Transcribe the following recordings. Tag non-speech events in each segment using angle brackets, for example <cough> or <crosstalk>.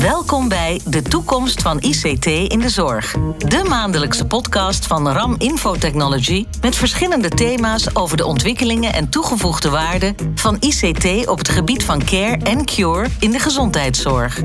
Welkom bij De Toekomst van ICT in de Zorg. De maandelijkse podcast van RAM Infotechnology... met verschillende thema's over de ontwikkelingen en toegevoegde waarde... van ICT op het gebied van care en cure in de gezondheidszorg.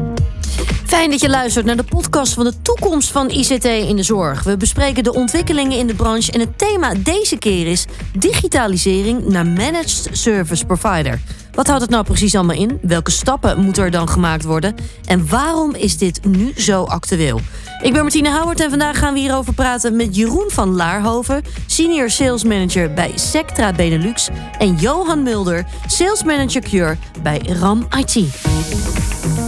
Fijn dat je luistert naar de podcast van de toekomst van ICT in de zorg. We bespreken de ontwikkelingen in de branche en het thema deze keer is digitalisering naar managed service provider. Wat houdt het nou precies allemaal in? Welke stappen moeten er dan gemaakt worden? En waarom is dit nu zo actueel? Ik ben Martine Houwert en vandaag gaan we hierover praten met Jeroen van Laarhoven, Senior Sales Manager bij Sectra Benelux, en Johan Mulder, Sales Manager Cure bij RAM IT.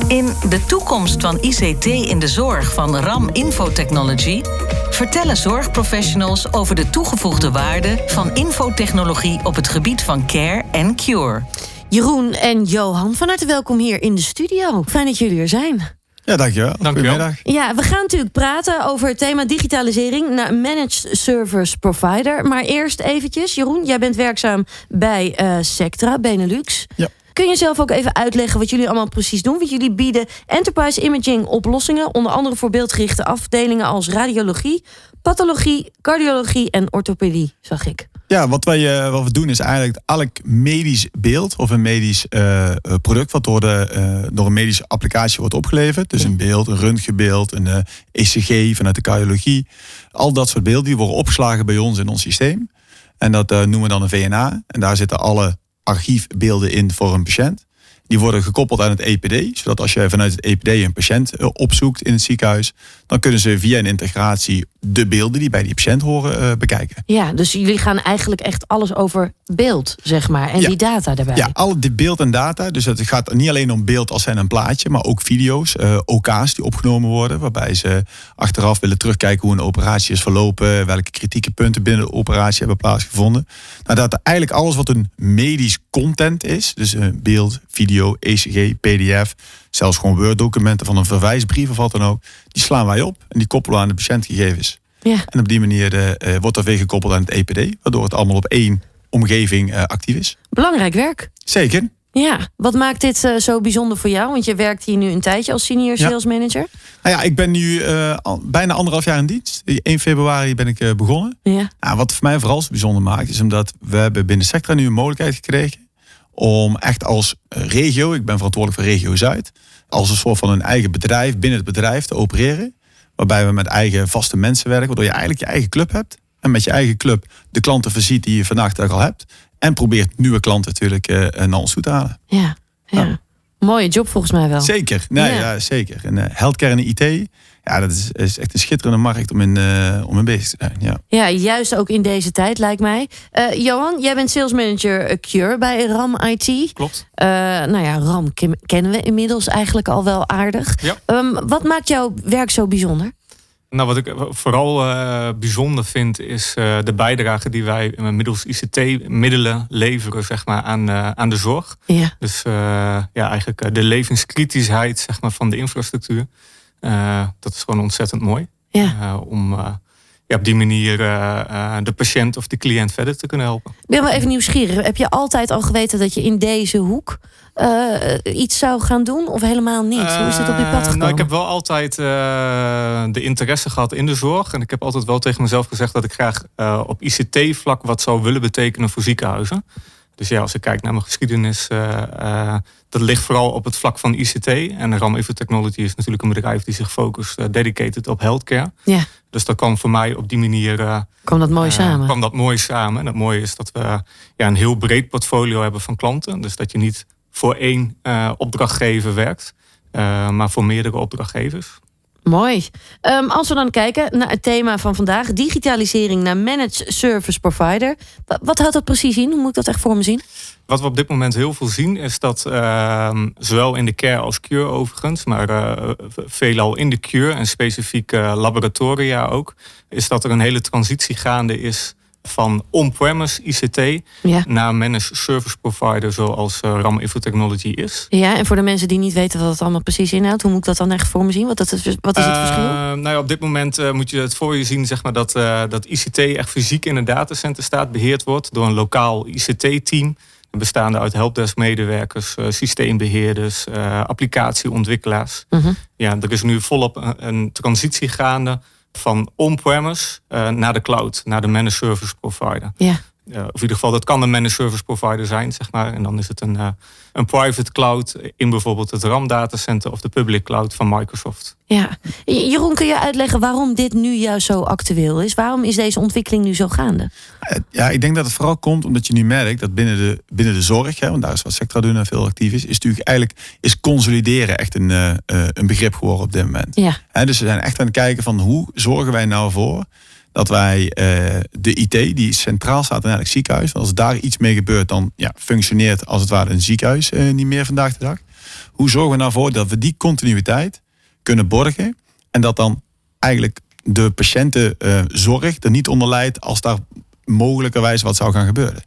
In De Toekomst van ICT in de Zorg van RAM Infotechnology vertellen zorgprofessionals over de toegevoegde waarde van infotechnologie op het gebied van care en cure. Jeroen en Johan, van harte welkom hier in de studio. Fijn dat jullie er zijn. Ja, dankjewel. Dankjewel. Ja, we gaan natuurlijk praten over het thema digitalisering naar managed service provider. Maar eerst eventjes, Jeroen, jij bent werkzaam bij uh, Sectra Benelux. Ja. Kun je zelf ook even uitleggen wat jullie allemaal precies doen? Want jullie bieden enterprise imaging oplossingen, onder andere voor beeldgerichte afdelingen als radiologie, pathologie, cardiologie en orthopedie, zag ik. Ja, wat, wij, uh, wat we doen is eigenlijk elk medisch beeld of een medisch uh, product wat door, de, uh, door een medische applicatie wordt opgeleverd. Dus een beeld, een röntgenbeeld, een ECG vanuit de cardiologie. Al dat soort beelden die worden opgeslagen bij ons in ons systeem. En dat noemen we dan een VNA. En daar zitten alle archiefbeelden in voor een patiënt. Die worden gekoppeld aan het EPD, zodat als je vanuit het EPD een patiënt opzoekt in het ziekenhuis, dan kunnen ze via een integratie de beelden die bij die patiënt horen uh, bekijken. Ja, dus jullie gaan eigenlijk echt alles over beeld, zeg maar, en ja. die data daarbij. Ja, al die beeld en data. Dus het gaat niet alleen om beeld als zijn een plaatje, maar ook video's, uh, OK's die opgenomen worden, waarbij ze achteraf willen terugkijken hoe een operatie is verlopen, welke kritieke punten binnen de operatie hebben plaatsgevonden. Nou, dat eigenlijk alles wat een medisch content is, dus uh, beeld, video, ECG, PDF, zelfs gewoon Word-documenten van een verwijsbrief of wat dan ook, die slaan wij op en die koppelen aan de patiëntgegevens. Ja. En op die manier uh, wordt er weer gekoppeld aan het EPD, waardoor het allemaal op één omgeving uh, actief is. Belangrijk werk. Zeker. Ja, wat maakt dit uh, zo bijzonder voor jou? Want je werkt hier nu een tijdje als senior sales manager. Nou ja, ik ben nu al, bijna anderhalf jaar in dienst. 1 februari ben ik begonnen. Ja. Nou, wat voor mij vooral zo bijzonder maakt, is omdat we hebben binnen Sectra nu een mogelijkheid gekregen om echt als regio, ik ben verantwoordelijk voor regio Zuid, als een soort van een eigen bedrijf binnen het bedrijf te opereren. Waarbij we met eigen vaste mensen werken, waardoor je eigenlijk je eigen club hebt. En met je eigen club de klanten voorziet die je vandaag al hebt. En probeert nieuwe klanten natuurlijk uh, naar ons toe te halen. Ja, ja. Mooie job volgens mij wel. Zeker, nee, Ja. ja. zeker. En uh, healthcare en IT, ja, dat is, is echt een schitterende markt om in, uh, om in bezig te zijn. Ja. Ja, juist ook in deze tijd lijkt mij. Uh, Johan, jij bent sales manager Cure bij RAM IT. Klopt. Uh, nou ja, RAM kennen we inmiddels eigenlijk al wel aardig. Ja. Um, wat maakt jouw werk zo bijzonder? Nou, wat ik vooral uh, bijzonder vind, is uh, de bijdrage die wij middels ICT-middelen leveren zeg maar, aan, uh, aan de zorg. Ja. Dus ja, eigenlijk de levenskritischheid zeg maar, van de infrastructuur. Dat is gewoon ontzettend mooi. Ja. om ja, op die manier de patiënt of de cliënt verder te kunnen helpen. Ik ben wel even nieuwsgierig. Heb je altijd al geweten dat je in deze hoek iets zou gaan doen of helemaal niet? Hoe is dit op je pad gekomen? Nou, ik heb wel altijd de interesse gehad in de zorg. En ik heb altijd wel tegen mezelf gezegd dat ik graag op ICT-vlak wat zou willen betekenen voor ziekenhuizen. Dus ja, als ik kijk naar mijn geschiedenis, dat ligt vooral op het vlak van ICT. En RAM Infotechnology is natuurlijk een bedrijf die zich focust, dedicated op healthcare. Ja. Dus dat kan voor mij op die manier. kwam dat mooi samen? kwam dat mooi samen. En het mooie is dat we ja, een heel breed portfolio hebben van klanten. Dus dat je niet voor één opdrachtgever werkt, maar voor meerdere opdrachtgevers. Mooi. Um, als we dan kijken naar het thema van vandaag: digitalisering naar managed service provider. Wat, houdt dat precies in? Hoe moet ik dat echt voor me zien? Wat we op dit moment heel veel zien, is dat uh, zowel in de care als cure overigens, maar uh, veelal in de cure en specifiek uh, laboratoria ook, is dat er een hele transitie gaande is van on-premise ICT ja. naar managed service provider zoals uh, RAM Infotechnology is. Ja, en voor de mensen die niet weten wat het allemaal precies inhoudt, hoe moet ik dat dan echt voor me zien? Wat, dat is, wat is het uh, verschil? Nou ja, op dit moment uh, moet je het voor je zien zeg maar, dat, dat ICT echt fysiek in een datacenter staat, beheerd wordt door een lokaal ICT-team. bestaande uit helpdesk-medewerkers, systeembeheerders, applicatieontwikkelaars. Mhm. Ja, er is nu volop een, een transitie gaande van on-premise naar de cloud, naar de managed service provider. Ja. Of in ieder geval, dat kan een managed service provider zijn, zeg maar. En dan is het een, een private cloud in bijvoorbeeld het RAM datacenter of de public cloud van Microsoft. Ja. Jeroen, kun je uitleggen waarom dit nu juist zo actueel is? Waarom is deze ontwikkeling nu zo gaande? Ja, ik denk dat het vooral komt omdat je nu merkt dat binnen de, binnen de zorg, hè, want daar is wat Sectra doen en veel actief is, is natuurlijk eigenlijk is consolideren echt een, uh, een begrip geworden op dit moment. Ja. Hè, dus we zijn echt aan het kijken van hoe zorgen wij nou voor dat wij uh, de IT, die centraal staat in elk ziekenhuis, als daar iets mee gebeurt, dan ja, functioneert als het ware een ziekenhuis uh, niet meer vandaag de dag. Hoe zorgen we nou voor dat we die continuïteit kunnen borgen en dat dan eigenlijk de patiëntenzorg uh, er niet onder leidt als daar mogelijkerwijs wat zou gaan gebeuren.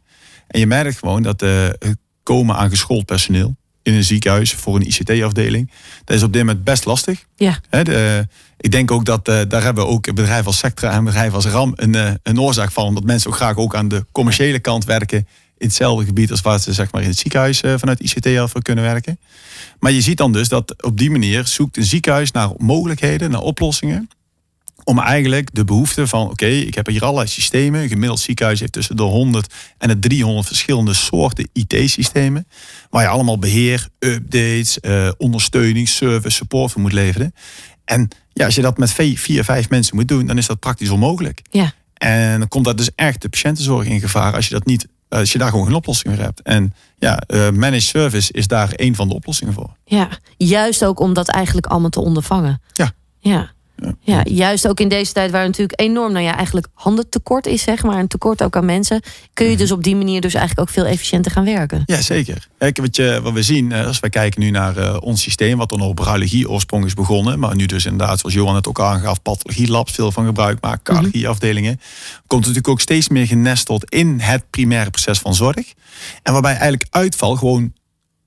En je merkt gewoon dat het komen aan geschoold personeel in een ziekenhuis voor een ICT-afdeling, dat is op dit moment best lastig. Ja. He, de, ik denk ook dat uh, daar hebben we ook bedrijf als Sectra en bedrijf als RAM een, uh, een oorzaak van. Omdat mensen ook graag ook aan de commerciële kant werken. In hetzelfde gebied als waar ze zeg maar, in het ziekenhuis uh, vanuit ICT af kunnen werken. Maar je ziet dan dus dat op die manier zoekt een ziekenhuis naar mogelijkheden, naar oplossingen. Om eigenlijk de behoefte van, oké, ik heb hier allerlei systemen. Een gemiddeld ziekenhuis heeft tussen de 100 en de 300 verschillende soorten IT-systemen. Waar je allemaal beheer, updates, ondersteuning, service, support voor moet leveren. En ja, als je dat met vier, vijf mensen moet doen, dan is dat praktisch onmogelijk. Ja. En dan komt dat dus echt de patiëntenzorg in gevaar als je dat niet, als je daar gewoon geen oplossing voor hebt. En ja, uh, managed service is daar een van de oplossingen voor. Ja, juist ook om dat eigenlijk allemaal te ondervangen. Ja. Ja. Ja. juist ook in deze tijd waar natuurlijk enorm, nou ja, eigenlijk handentekort is, zeg maar, een tekort ook aan mensen, kun je dus op die manier dus eigenlijk ook veel efficiënter gaan werken. Ja, zeker. Kijk, wat, je, wat we zien, als wij kijken nu naar uh, ons systeem, wat dan op radiologie oorsprong is begonnen, maar nu dus inderdaad, zoals Johan het ook aangaf, pathologie labs veel van gebruik maken, cardiologieafdelingen, komt natuurlijk ook steeds meer genesteld in het primaire proces van zorg. En waarbij eigenlijk uitval gewoon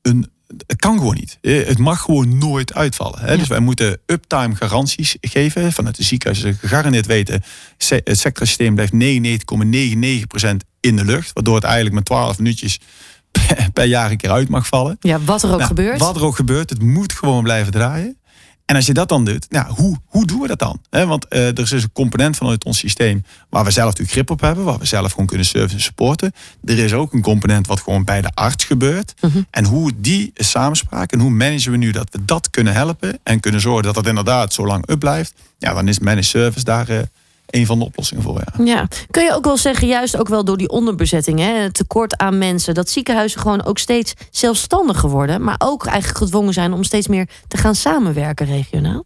een het kan gewoon niet. Het mag gewoon nooit uitvallen. Hè? Ja. Dus wij moeten uptime garanties geven. Vanuit de ziekenhuizen gegarandeerd weten. Het sectorsysteem blijft 99,99% in de lucht. Waardoor het eigenlijk met 12 minuutjes <laughs> per jaar een keer uit mag vallen. Ja, wat er ook Nou, gebeurt. Wat er ook gebeurt, het moet gewoon blijven draaien. En als je dat dan doet, nou, hoe, hoe doen we dat dan? He, want uh, er is dus een component vanuit ons systeem waar we zelf natuurlijk grip op hebben, waar we zelf gewoon kunnen servicen en supporten. Er is ook een component wat gewoon bij de arts gebeurt. -hmm. En hoe die samenspraak en hoe managen we nu dat we dat kunnen helpen en kunnen zorgen dat dat inderdaad zo lang up blijft. Ja, dan is managed service daar uh, een van de oplossingen voor. Ja. ja. kun je ook wel zeggen, juist ook wel door die onderbezetting, hè, het tekort aan mensen, dat ziekenhuizen gewoon ook steeds zelfstandiger worden, maar ook eigenlijk gedwongen zijn om steeds meer te gaan samenwerken regionaal?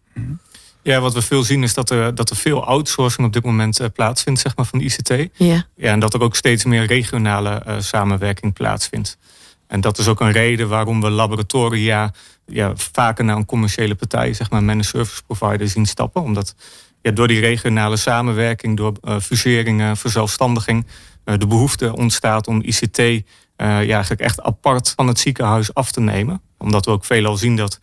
Ja, wat we veel zien is dat er, dat er veel outsourcing op dit moment uh, plaatsvindt, zeg maar, van de ICT. Ja. ja en dat er ook steeds meer regionale uh, samenwerking plaatsvindt. En dat is ook een reden waarom we laboratoria ja, vaker naar een commerciële partij, zeg maar, managed service provider zien stappen. Omdat ja, door die regionale samenwerking, door uh, fuseringen, verzelfstandiging, uh, de behoefte ontstaat om ICT ja, eigenlijk echt apart van het ziekenhuis af te nemen. Omdat we ook veelal zien dat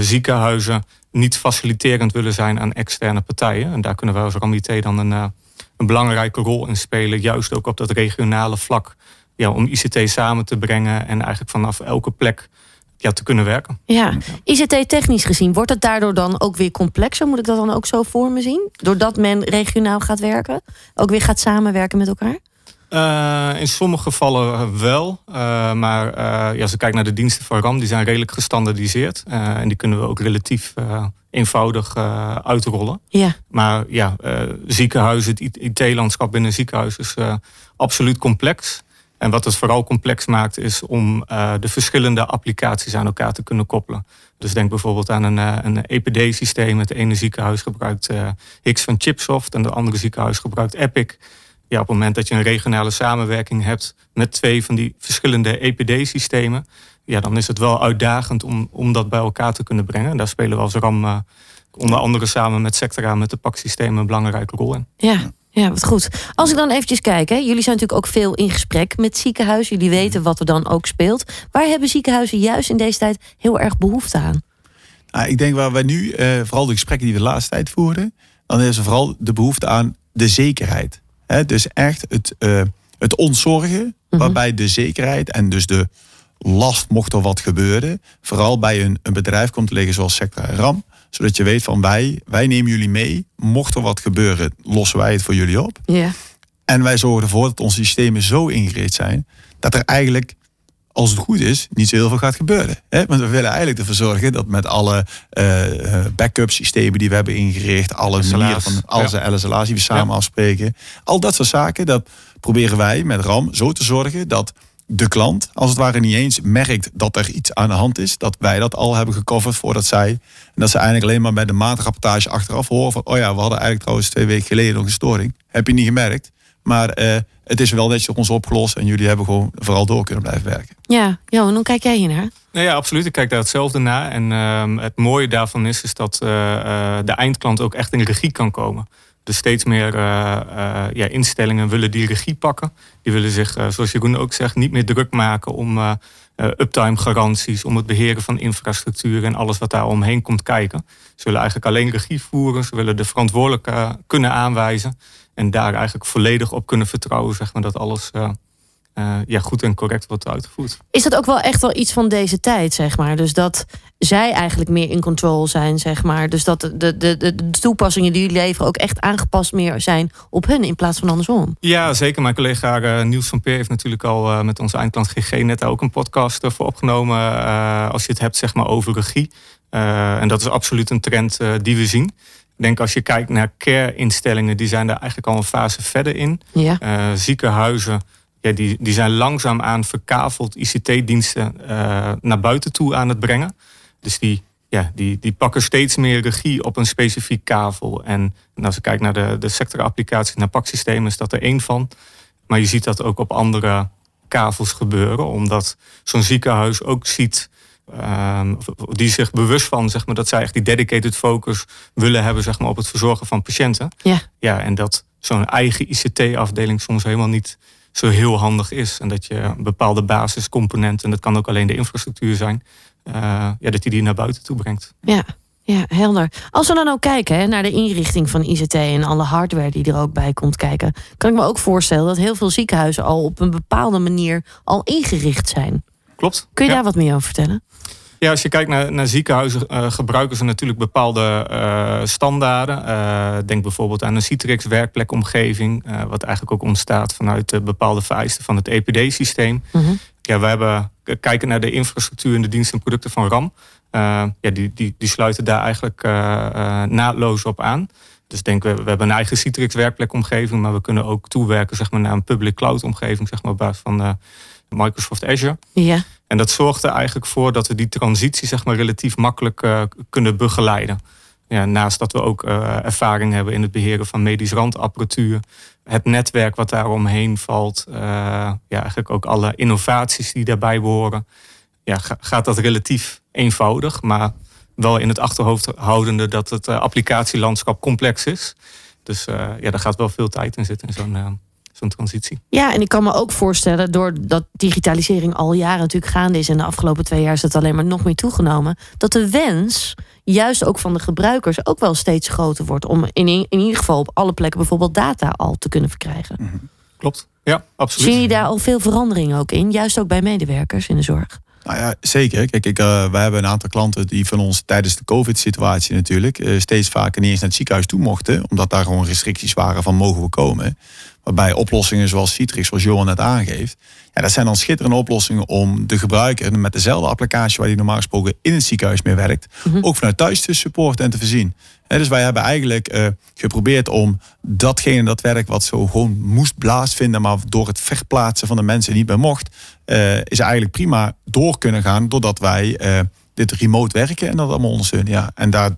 ziekenhuizen niet faciliterend willen zijn aan externe partijen. En daar kunnen wij als RAMIT dan een, een belangrijke rol in spelen, juist ook op dat regionale vlak. Ja, om ICT samen te brengen en eigenlijk vanaf elke plek ja, te kunnen werken. Ja, ICT-technisch gezien, wordt het daardoor dan ook weer complexer? Moet ik dat dan ook zo voor me zien? Doordat men regionaal gaat werken? Ook weer gaat samenwerken met elkaar? Uh, in sommige gevallen wel. Uh, maar uh, ja, als ik kijk naar de diensten van RAM, die zijn redelijk gestandardiseerd. en die kunnen we ook relatief eenvoudig uitrollen. Ja. Maar ja, ziekenhuizen, het IT-landschap binnen een ziekenhuis is absoluut complex. En wat het vooral complex maakt, is om uh, de verschillende applicaties aan elkaar te kunnen koppelen. Dus denk bijvoorbeeld aan een, uh, een EPD-systeem. Het ene ziekenhuis gebruikt uh, X van Chipsoft en het andere ziekenhuis gebruikt Epic. Ja, op het moment dat je een regionale samenwerking hebt met twee van die verschillende EPD-systemen, ja, dan is het wel uitdagend om, om dat bij elkaar te kunnen brengen. En daar spelen we als RAM onder andere samen met Sectra met de paksystemen een belangrijke rol in. Ja. Ja, wat goed. Als ik dan eventjes kijk, hè, jullie zijn natuurlijk ook veel in gesprek met ziekenhuizen. Jullie weten wat er dan ook speelt. Waar hebben ziekenhuizen juist in deze tijd heel erg behoefte aan? Nou, ik denk waar wij nu, uh, vooral de gesprekken die we de laatste tijd voeren, dan is er vooral de behoefte aan de zekerheid. He, dus echt het, uh, het ontzorgen Waarbij de zekerheid en dus de last mocht er wat gebeuren, vooral bij een, een bedrijf komt te liggen zoals Sectra en RAM. Zodat je weet van wij, wij nemen jullie mee. Mocht er wat gebeuren, lossen wij het voor jullie op. Ja. En wij zorgen ervoor dat onze systemen zo ingericht zijn dat er eigenlijk, als het goed is, niet zo heel veel gaat gebeuren. Hè? Want we willen eigenlijk ervoor zorgen dat met alle eh, eh, backup systemen die we hebben ingericht, alle manieren van alle ja. LSLA's die we samen Ja. afspreken, al dat soort zaken, dat proberen wij met RAM zo te zorgen dat de klant, als het ware niet eens merkt dat er iets aan de hand is, dat wij dat al hebben gecoverd voordat zij, en dat ze eigenlijk alleen maar bij de maandrapportage achteraf horen van, oh ja, we hadden eigenlijk trouwens twee weken geleden nog een storing. Heb je niet gemerkt, maar eh, het is wel netjes op ons opgelost en jullie hebben gewoon vooral door kunnen blijven werken. Ja, Johan, hoe kijk jij hier naar? Nee, ja, absoluut. Ik kijk daar hetzelfde naar. En ehm, het mooie daarvan is, is dat eh, eh, de eindklant ook echt in regie kan komen. Dus steeds meer eh, eh, ja, instellingen willen die regie pakken. Die willen zich, eh, zoals Jeroen ook zegt, niet meer druk maken om uptime garanties, om het beheren van infrastructuur en alles wat daar omheen komt kijken. Ze willen eigenlijk alleen regie voeren. Ze willen de verantwoordelijke kunnen aanwijzen. En daar eigenlijk volledig op kunnen vertrouwen, zeg maar, dat alles eh, ja, goed en correct wordt uitgevoerd. Is dat ook wel echt wel iets van deze tijd, zeg maar? Dus dat zij eigenlijk meer in control zijn, zeg maar. Dus dat de, de, de, de toepassingen die jullie leveren ook echt aangepast meer zijn op hun in plaats van andersom. Ja, zeker. Mijn collega eh, Niels van Peer heeft natuurlijk al eh, met onze eindklant GG net ook een podcast eh, voor opgenomen. als je het hebt zeg maar, over regie. En dat is absoluut een trend die we zien. Ik denk als je kijkt naar care-instellingen, die zijn daar eigenlijk al een fase verder in. Ja. Ziekenhuizen, ja, die, die zijn langzaamaan verkaveld ICT-diensten eh, naar buiten toe aan het brengen. Dus die, ja, die, die pakken steeds meer regie op een specifiek kavel. En, en als je kijkt naar de, de sectorapplicaties, naar paksystemen, is dat er één van. Maar je ziet dat ook op andere kavels gebeuren, omdat zo'n ziekenhuis ook ziet. ehm, die zich bewust van zeg maar, dat zij echt die dedicated focus willen hebben zeg maar, op het verzorgen van patiënten. Ja. Ja, en dat zo'n eigen ICT-afdeling soms helemaal niet zo heel handig is. En dat je bepaalde basiscomponenten, en dat kan ook alleen de infrastructuur zijn, eh, ja, dat je die naar buiten toe brengt. Ja, ja, helder. Als we dan ook kijken hè, naar de inrichting van ICT en alle hardware die er ook bij komt kijken, kan ik me ook voorstellen dat heel veel ziekenhuizen al op een bepaalde manier al ingericht zijn. Klopt? Kun je Ja. daar wat meer over vertellen? Ja, als je kijkt naar, naar ziekenhuizen, eh, gebruiken ze natuurlijk bepaalde eh, standaarden. Eh, denk bijvoorbeeld aan een Citrix werkplekomgeving, wat eigenlijk ook ontstaat vanuit de bepaalde vereisten van het EPD-systeem. Mhm. Ja, we hebben kijken naar de infrastructuur en de diensten en producten van RAM. Ja, die, die, die sluiten daar eigenlijk naadloos op aan. Dus denk we, we hebben een eigen Citrix werkplekomgeving, maar we kunnen ook toewerken zeg maar, naar een public cloud omgeving, zeg maar, op basis van Microsoft Azure. Ja, En dat zorgt er eigenlijk voor dat we die transitie zeg maar, relatief makkelijk eh, kunnen begeleiden. Ja, naast dat we ook eh, ervaring hebben in het beheren van medisch randapparatuur. Het netwerk wat daar omheen valt. eh, ja, eigenlijk ook alle innovaties die daarbij behoren. Ja, ga- gaat dat relatief eenvoudig. Maar wel in het achterhoofd houdende dat het applicatielandschap complex is. Dus ja, daar gaat wel veel tijd in zitten in zo'n zo'n transitie. Ja, en ik kan me ook voorstellen, doordat digitalisering al jaren natuurlijk gaande is en de afgelopen twee jaar is het alleen maar nog meer toegenomen, dat de wens, juist ook van de gebruikers, ook wel steeds groter wordt om in, in ieder geval op alle plekken bijvoorbeeld data al te kunnen verkrijgen. Klopt? Ja, absoluut. Zien jullie daar al veel veranderingen ook in, juist ook bij medewerkers in de zorg? Nou ja, zeker. Kijk, ik, eh, wij hebben een aantal klanten die van ons tijdens de COVID-situatie natuurlijk eh, steeds vaker niet eens naar het ziekenhuis toe mochten, omdat daar gewoon restricties waren van mogen we komen. Waarbij oplossingen zoals Citrix, zoals Johan net aangeeft, ja, dat zijn dan schitterende oplossingen om de gebruiker met dezelfde applicatie waar die normaal gesproken in het ziekenhuis mee werkt, ook vanuit thuis te supporten en te voorzien. Dus wij hebben eigenlijk eh, geprobeerd om datgene, dat werk wat zo gewoon moest plaatsvinden, maar door het verplaatsen van de mensen niet meer mocht, eh, is eigenlijk prima door kunnen gaan doordat wij eh, dit remote werken en dat allemaal ondersteunen. Ja. En daar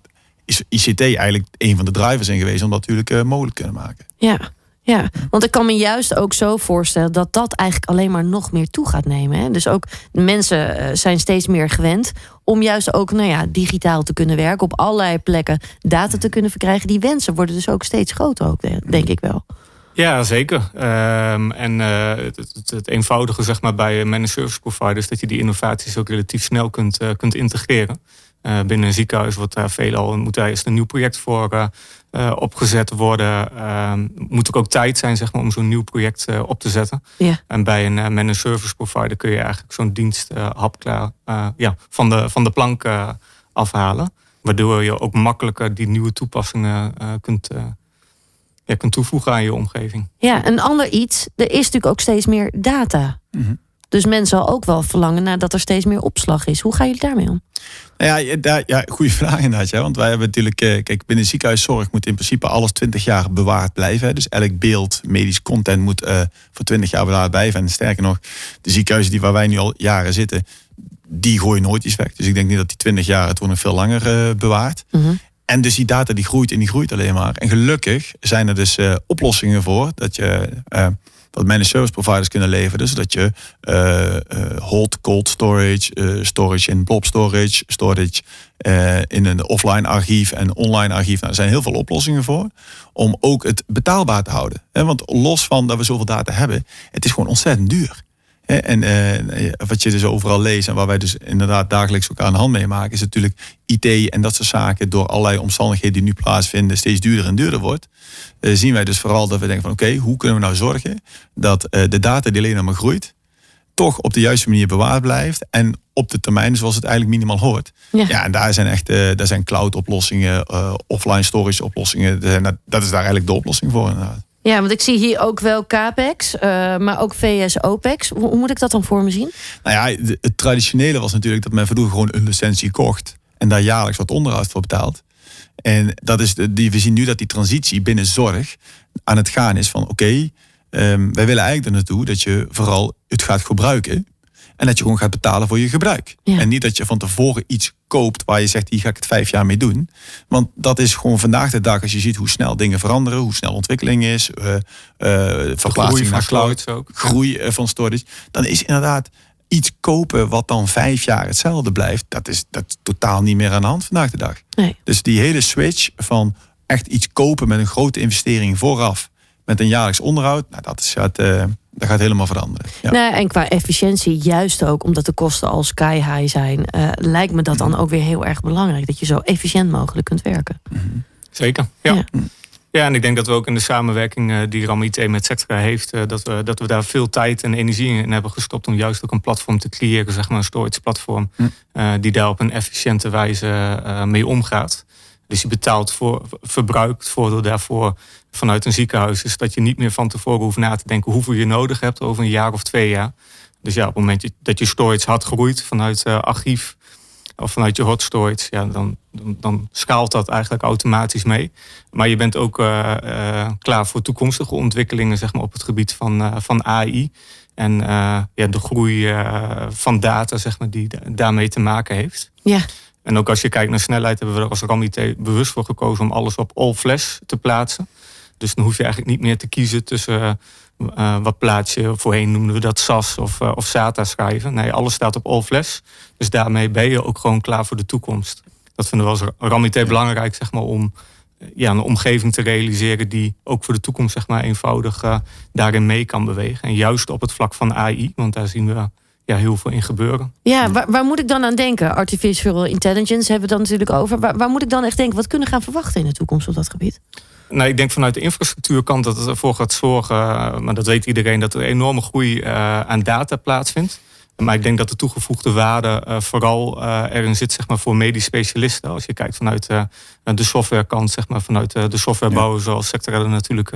is ICT eigenlijk een van de drivers in geweest om dat natuurlijk mogelijk te kunnen maken. Ja, ja, want ik kan me juist ook zo voorstellen dat dat eigenlijk alleen maar nog meer toe gaat nemen. Hè? Dus ook mensen eh, zijn steeds meer gewend om juist ook nou ja, digitaal te kunnen werken, op allerlei plekken data te kunnen verkrijgen. Die wensen worden dus ook steeds groter, ook, de- denk ik wel. Ja, zeker. Ehm, en eh, het, het, het eenvoudige zeg maar, bij managed service providers... dat je die innovaties ook relatief snel kunt, eh, kunt integreren. Binnen een ziekenhuis wordt daar veelal, moet daar eerst een nieuw project voor opgezet worden. Ehm, moet er ook tijd zijn zeg maar, om zo'n nieuw project op te zetten. Ja. En bij een managed service provider kun je eigenlijk zo'n dienst hapklaar ja, van, de, van de plank afhalen. Waardoor je ook makkelijker die nieuwe toepassingen kunt ja, kunt toevoegen aan je omgeving. Ja, een ander iets. Er is natuurlijk ook steeds meer data. Mhm. Dus men zal ook wel verlangen naar dat er steeds meer opslag is. Hoe gaan jullie daarmee om? Nou ja, daar, ja, goede <laughs> vraag inderdaad. Ja, want wij hebben natuurlijk, eh, kijk, binnen ziekenhuiszorg moet in principe alles 20 jaar bewaard blijven. Hè. Dus elk beeld, medisch content moet uh, voor 20 jaar bewaard blijven. En sterker nog, de ziekenhuizen die waar wij nu al jaren zitten, die gooien nooit iets weg. Dus ik denk niet dat die 20 jaar, het wordt nog veel langer uh, bewaard. Mhm. En dus die data die groeit en die groeit alleen maar. En gelukkig zijn er dus uh, oplossingen voor dat je dat managed service providers kunnen leveren. Dus dat je uh, hot, cold storage, storage in blob storage, storage in een offline archief en online archief. Nou, er zijn heel veel oplossingen voor om ook het betaalbaar te houden. Want los van dat we zoveel data hebben, het is gewoon ontzettend duur. En uh, wat je dus overal leest en waar wij dus inderdaad dagelijks ook aan de hand mee maken, is natuurlijk IT en dat soort zaken door allerlei omstandigheden die nu plaatsvinden steeds duurder en duurder wordt. Uh, zien wij dus vooral dat we denken van oké, hoe kunnen we nou zorgen dat uh, de data die alleen maar groeit, toch op de juiste manier bewaard blijft en op de termijn zoals het eigenlijk minimaal hoort. Ja, ja en daar zijn echt daar zijn cloud oplossingen, offline storage oplossingen. Dat is daar eigenlijk de oplossing voor inderdaad. Ja, want ik zie hier ook wel CAPEX, uh, maar ook VS OPEX. Hoe, moet ik dat dan voor me zien? Nou ja, het traditionele was natuurlijk dat men vroeger gewoon een licentie kocht en daar jaarlijks wat onderhoud voor betaalt. En dat is die, we zien nu dat die transitie binnen zorg aan het gaan is van oké, um, wij willen eigenlijk er naartoe dat je vooral het gaat gebruiken. En dat je gewoon gaat betalen voor je gebruik. Ja. En niet dat je van tevoren iets koopt waar je zegt, hier ga ik het vijf jaar mee doen. Want dat is gewoon vandaag de dag, als je ziet hoe snel dingen veranderen, hoe snel ontwikkeling is, uh, uh, verplaatsing naar cloud, ook. groei uh, van storage. Dan is inderdaad iets kopen wat dan vijf jaar hetzelfde blijft, dat is, dat is totaal niet meer aan de hand vandaag de dag. Nee. Dus die hele switch van echt iets kopen met een grote investering vooraf, met een jaarlijks onderhoud, nou, dat is het. Dat gaat helemaal veranderen. Ja. Nou, en qua efficiëntie, juist ook omdat de kosten al sky high zijn, uh, lijkt me dat dan ook weer heel erg belangrijk. Dat je zo efficiënt mogelijk kunt werken. Zeker, ja. Ja. ja. en ik denk dat we ook in de samenwerking uh, die RAM IT met Sectra heeft, uh, dat, we, dat we daar veel tijd en energie in hebben gestopt om juist ook een platform te creëren, zeg maar een storage platform, die daar op een efficiënte wijze mee omgaat. Dus je betaalt voor, verbruikt voordeel daarvoor vanuit een ziekenhuis. Is dat je niet meer van tevoren hoeft na te denken hoeveel je nodig hebt over een jaar of twee jaar. Dus ja, op het moment dat je storage hard groeit vanuit uh, archief of vanuit je hot storage, ja, dan, dan, dan, schaalt dat eigenlijk automatisch mee. Maar je bent ook uh, uh, klaar voor toekomstige ontwikkelingen zeg maar, op het gebied van, van AI. En ja, de groei van data zeg maar, die daarmee te maken heeft. Ja. En ook als je kijkt naar snelheid, hebben we er als RAM-IT bewust voor gekozen om alles op all flash te plaatsen. Dus dan hoef je eigenlijk niet meer te kiezen tussen uh, wat plaats je. Voorheen noemden we dat SAS of, uh, of SATA schrijven. Nee, alles staat op all flash. Dus daarmee ben je ook gewoon klaar voor de toekomst. Dat vinden we als RAM-IT belangrijk zeg maar, om ja, een omgeving te realiseren die ook voor de toekomst zeg maar, eenvoudig uh, daarin mee kan bewegen. En juist op het vlak van AI, want daar zien we ja, heel veel in gebeuren. Ja, waar, waar, moet ik dan aan denken? Artificial intelligence hebben we dan natuurlijk over. Waar, waar, moet ik dan echt denken? Wat kunnen we gaan verwachten in de toekomst op dat gebied? Nou, ik denk vanuit de infrastructuurkant dat het ervoor gaat zorgen, maar dat weet iedereen, dat er enorme groei uh, aan data plaatsvindt. Maar ik denk dat de toegevoegde waarde uh, vooral uh, erin zit zeg maar, voor medisch specialisten. Als je kijkt vanuit de softwarekant, zeg maar, vanuit de softwarebouw, ja. zoals Sector er natuurlijk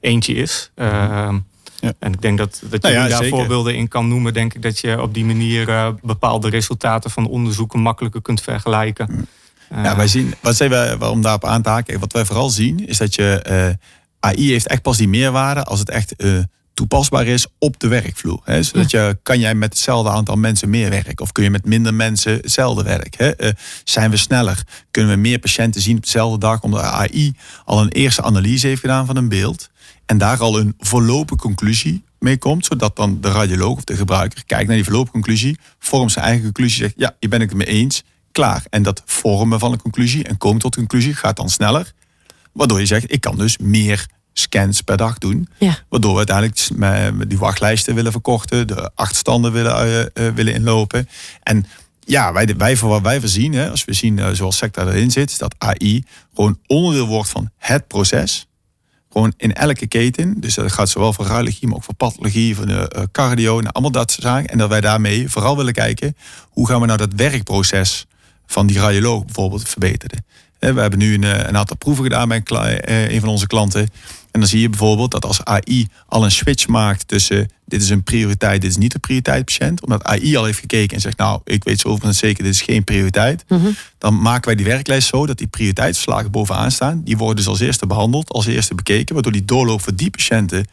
eentje is. Ja. En ik denk dat, dat je nou ja, daar zeker. voorbeelden in kan noemen. Denk ik dat je op die manier bepaalde resultaten van onderzoeken makkelijker kunt vergelijken. Ja, wij zien, wat zijn wij, om daarop aan te haken, wat wij vooral zien, is dat je uh, AI heeft echt pas die meerwaarde als het echt toepasbaar is op de werkvloer. Hè? Zodat je, kan jij met hetzelfde aantal mensen meer werken? Of kun je met minder mensen hetzelfde werk? Hè? zijn we sneller? Kunnen we meer patiënten zien op dezelfde dag? Omdat AI al een eerste analyse heeft gedaan van een beeld. En daar al een voorlopige conclusie mee komt. Zodat dan de radioloog of de gebruiker kijkt naar die voorlopige conclusie. Vormt zijn eigen conclusie. Zegt ja, hier ben ik het mee eens. Klaar. En dat vormen van een conclusie en komen tot een conclusie gaat dan sneller. Waardoor je zegt ik kan dus meer scans per dag doen. Ja. Waardoor we uiteindelijk die wachtlijsten willen verkorten. De achtstanden willen, uh, uh, willen inlopen. En ja, wij, wij voor wat wij voorzien, hè, als we zien uh, zoals sector erin zit, dat AI gewoon onderdeel wordt van het proces. Gewoon in elke keten. Dus dat gaat zowel voor radiologie, maar ook voor pathologie, voor de uh, cardio, nou, allemaal dat soort zaken. En dat wij daarmee vooral willen kijken, hoe gaan we nou dat werkproces van die radioloog bijvoorbeeld verbeteren. We hebben nu een, een aantal proeven gedaan bij een, een van onze klanten. En dan zie je bijvoorbeeld dat als AI al een switch maakt tussen dit is een prioriteit, dit is niet een prioriteit patiënt. Omdat AI al heeft gekeken en zegt, nou, ik weet zo van zeker, dit is geen prioriteit. Mhm. Dan maken wij die werklijst zo dat die prioriteitsverslagen bovenaan staan. Die worden dus als eerste behandeld, als eerste bekeken. Waardoor die doorloop voor die patiënten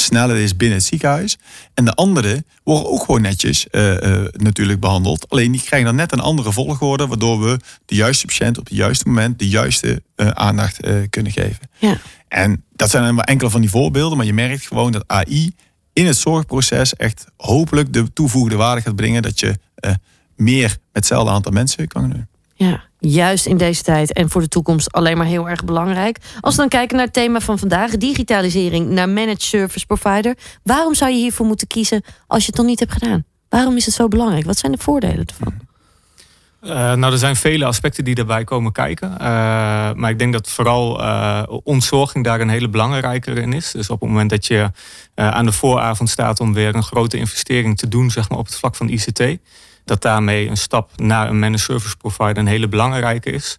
sneller is binnen het ziekenhuis. En de andere worden ook gewoon netjes uh, uh, natuurlijk behandeld. Alleen die krijgen dan net een andere volgorde, waardoor we de juiste patiënt op het juiste moment de juiste uh, aandacht kunnen geven. Ja. En dat zijn maar enkele van die voorbeelden, maar je merkt gewoon dat AI in het zorgproces echt hopelijk de toevoegde waarde gaat brengen dat je meer met hetzelfde aantal mensen kan doen. Ja, juist in deze tijd en voor de toekomst alleen maar heel erg belangrijk. Als we dan kijken naar het thema van vandaag, digitalisering naar managed service provider. Waarom zou je hiervoor moeten kiezen als je het nog niet hebt gedaan? Waarom is het zo belangrijk? Wat zijn de voordelen ervan? Uh, nou, er zijn vele aspecten die daarbij komen kijken. Uh, maar ik denk dat vooral uh, ontzorging daar een hele belangrijke in is. Dus op het moment dat je aan de vooravond staat om weer een grote investering te doen, zeg maar, op het vlak van ICT dat daarmee een stap naar een managed service provider een hele belangrijke is.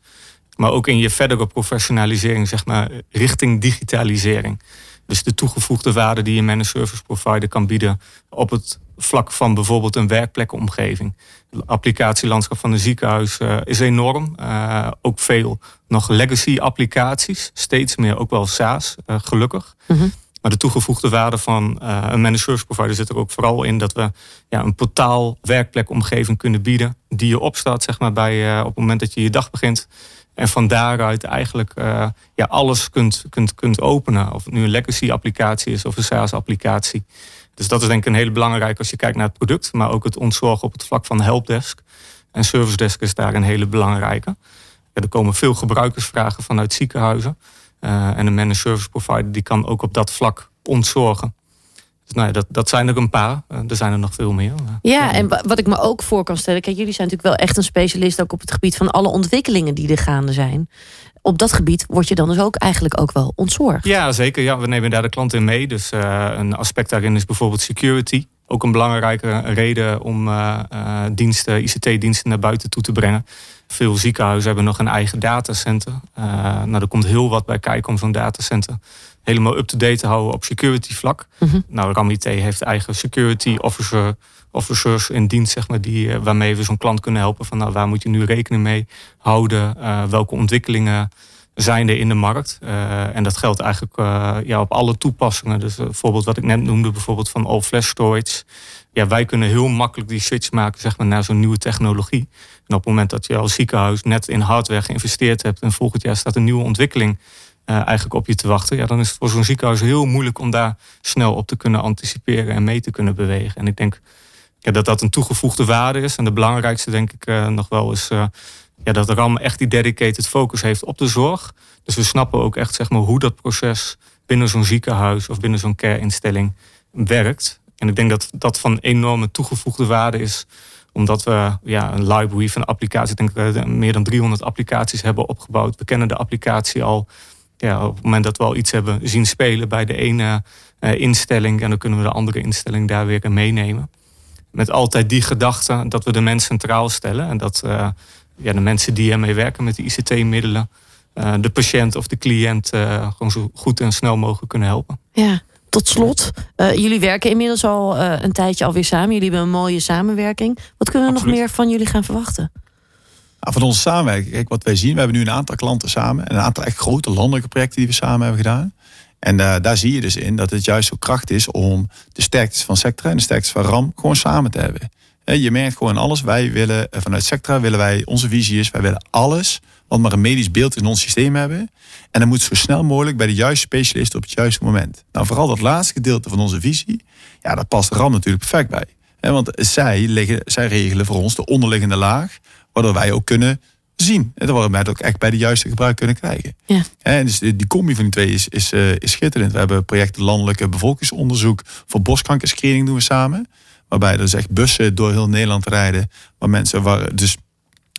Maar ook in je verdere professionalisering, zeg maar, richting digitalisering. Dus de toegevoegde waarde die een managed service provider kan bieden op het vlak van bijvoorbeeld een werkplekomgeving. Het applicatielandschap van een ziekenhuis uh, is enorm. Uh, ook veel nog legacy applicaties, steeds meer ook wel SaaS, uh, gelukkig. -hmm. Maar de toegevoegde waarde van uh, een managed service provider zit er ook vooral in dat we ja, een portaal werkplekomgeving kunnen bieden. Die je opstaat zeg maar, bij, uh, op het moment dat je je dag begint. En van daaruit eigenlijk uh, ja, alles kunt, kunt, kunt openen. Of het nu een legacy applicatie is of een SaaS applicatie. Dus dat is denk ik een hele belangrijke als je kijkt naar het product. Maar ook het ontzorgen op het vlak van helpdesk. En service desk is daar een hele belangrijke. Er komen veel gebruikersvragen vanuit ziekenhuizen. Uh, en een managed service provider die kan ook op dat vlak ontzorgen. Dus nou ja, dat, dat zijn er een paar. Uh, er zijn er nog veel meer. Ja, en wat ik me ook voor kan stellen. Kijk, jullie zijn natuurlijk wel echt een specialist ook op het gebied van alle ontwikkelingen die er gaande zijn. Op dat gebied word je dan dus ook eigenlijk ook wel ontzorgd. Ja, zeker. Ja, we nemen daar de klant in mee. Dus uh, een aspect daarin is bijvoorbeeld security. Ook een belangrijke reden om uh, uh, diensten, ICT-diensten naar buiten toe te brengen. Veel ziekenhuizen hebben nog een eigen datacenter. Uh, nou, er komt heel wat bij kijken om zo'n datacenter helemaal up-to-date te houden op security vlak. Mm -hmm. Nou, RAMIT heeft eigen security officer, officers in dienst, zeg maar, die, waarmee we zo'n klant kunnen helpen. Van nou, waar moet je nu rekening mee houden? welke ontwikkelingen zijn er in de markt. Uh, en dat geldt eigenlijk uh, ja, op alle toepassingen. Dus bijvoorbeeld wat ik net noemde, bijvoorbeeld van all flash storage. Ja, wij kunnen heel makkelijk die switch maken zeg maar, naar zo'n nieuwe technologie. En op het moment dat je als ziekenhuis net in hardware geïnvesteerd hebt en volgend jaar staat een nieuwe ontwikkeling eigenlijk op je te wachten, ja, dan is het voor zo'n ziekenhuis heel moeilijk om daar snel op te kunnen anticiperen en mee te kunnen bewegen. En ik denk ja, dat dat een toegevoegde waarde is. En de belangrijkste denk ik nog wel is ja, dat RAM echt die dedicated focus heeft op de zorg. Dus we snappen ook echt zeg maar, hoe dat proces binnen zo'n ziekenhuis of binnen zo'n care-instelling werkt. En ik denk dat dat van enorme toegevoegde waarde is omdat we ja, een library van applicaties, ik denk dat meer dan 300 applicaties hebben opgebouwd. We kennen de applicatie al. Ja, op het moment dat we al iets hebben zien spelen bij de ene uh, instelling, en dan kunnen we de andere instelling daar weer in meenemen. Met altijd die gedachte dat we de mens centraal stellen en dat uh, ja, de mensen die ermee werken met de ICT-middelen, uh, de patiënt of de cliënt uh, gewoon zo goed en snel mogelijk kunnen helpen. Ja, tot slot, uh, jullie werken inmiddels al een tijdje alweer samen. Jullie hebben een mooie samenwerking. Wat kunnen we Absoluut. nog meer van jullie gaan verwachten? Nou, van onze samenwerking, kijk wat wij zien, we hebben nu een aantal klanten samen en een aantal echt grote landelijke projecten die we samen hebben gedaan. En uh, daar zie je dus in dat het juist zo kracht is om de sterktes van Sectra en de sterktes van RAM gewoon samen te hebben. Je merkt gewoon alles. Wij willen vanuit Sectra willen wij, onze visie is, wij willen alles wat maar een medisch beeld in ons systeem hebben. En dan moet zo snel mogelijk bij de juiste specialist op het juiste moment. Nou, vooral dat laatste gedeelte van onze visie, ja, daar past RAM natuurlijk perfect bij. Want zij, liggen, zij regelen voor ons de onderliggende laag, waardoor wij ook kunnen zien. En waar we het ook echt bij de juiste gebruik kunnen krijgen. Ja. En dus die combi van die twee is, is, uh, is schitterend. We hebben projecten landelijke bevolkingsonderzoek voor borstkankerscreening doen we samen. Waarbij er dus echt bussen door heel Nederland rijden. Waar mensen waar dus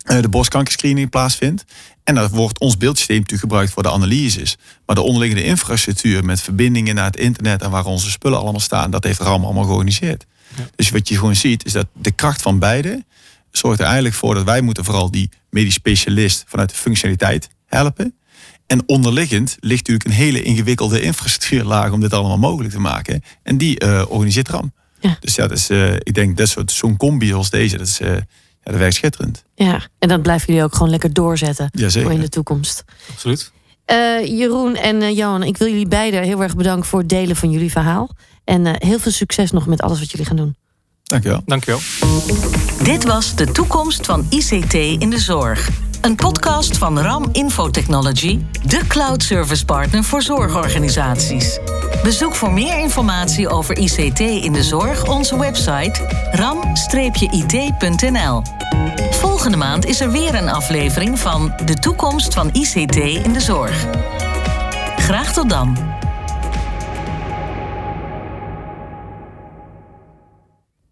de borstkankerscreening plaatsvindt. En daar wordt ons beeldsysteem natuurlijk gebruikt voor de analyses. Maar de onderliggende infrastructuur met verbindingen naar het internet en waar onze spullen allemaal staan, dat heeft RAM allemaal georganiseerd. Dus wat je gewoon ziet, is dat de kracht van beide zorgt er eigenlijk voor dat wij moeten vooral die medisch specialist vanuit de functionaliteit helpen. En onderliggend ligt natuurlijk een hele ingewikkelde infrastructuurlaag om dit allemaal mogelijk te maken. En die uh, organiseert RAM. Ja. Dus ja, dat is, uh, ik denk dat zo'n combi als deze, dat is, uh, ja, dat werkt schitterend. Ja, en dat blijven jullie ook gewoon lekker doorzetten voor in de toekomst. Absoluut. Jeroen en Johan, ik wil jullie beiden heel erg bedanken voor het delen van jullie verhaal. En heel veel succes nog met alles wat jullie gaan doen. Dankjewel. Dankjewel. Dit was de toekomst van ICT in de zorg. Een podcast van RAM Infotechnology, de cloud service partner voor zorgorganisaties. Bezoek voor meer informatie over ICT in de zorg onze website ram-it.nl. Volgende maand is er weer een aflevering van De toekomst van ICT in de zorg. Graag tot dan.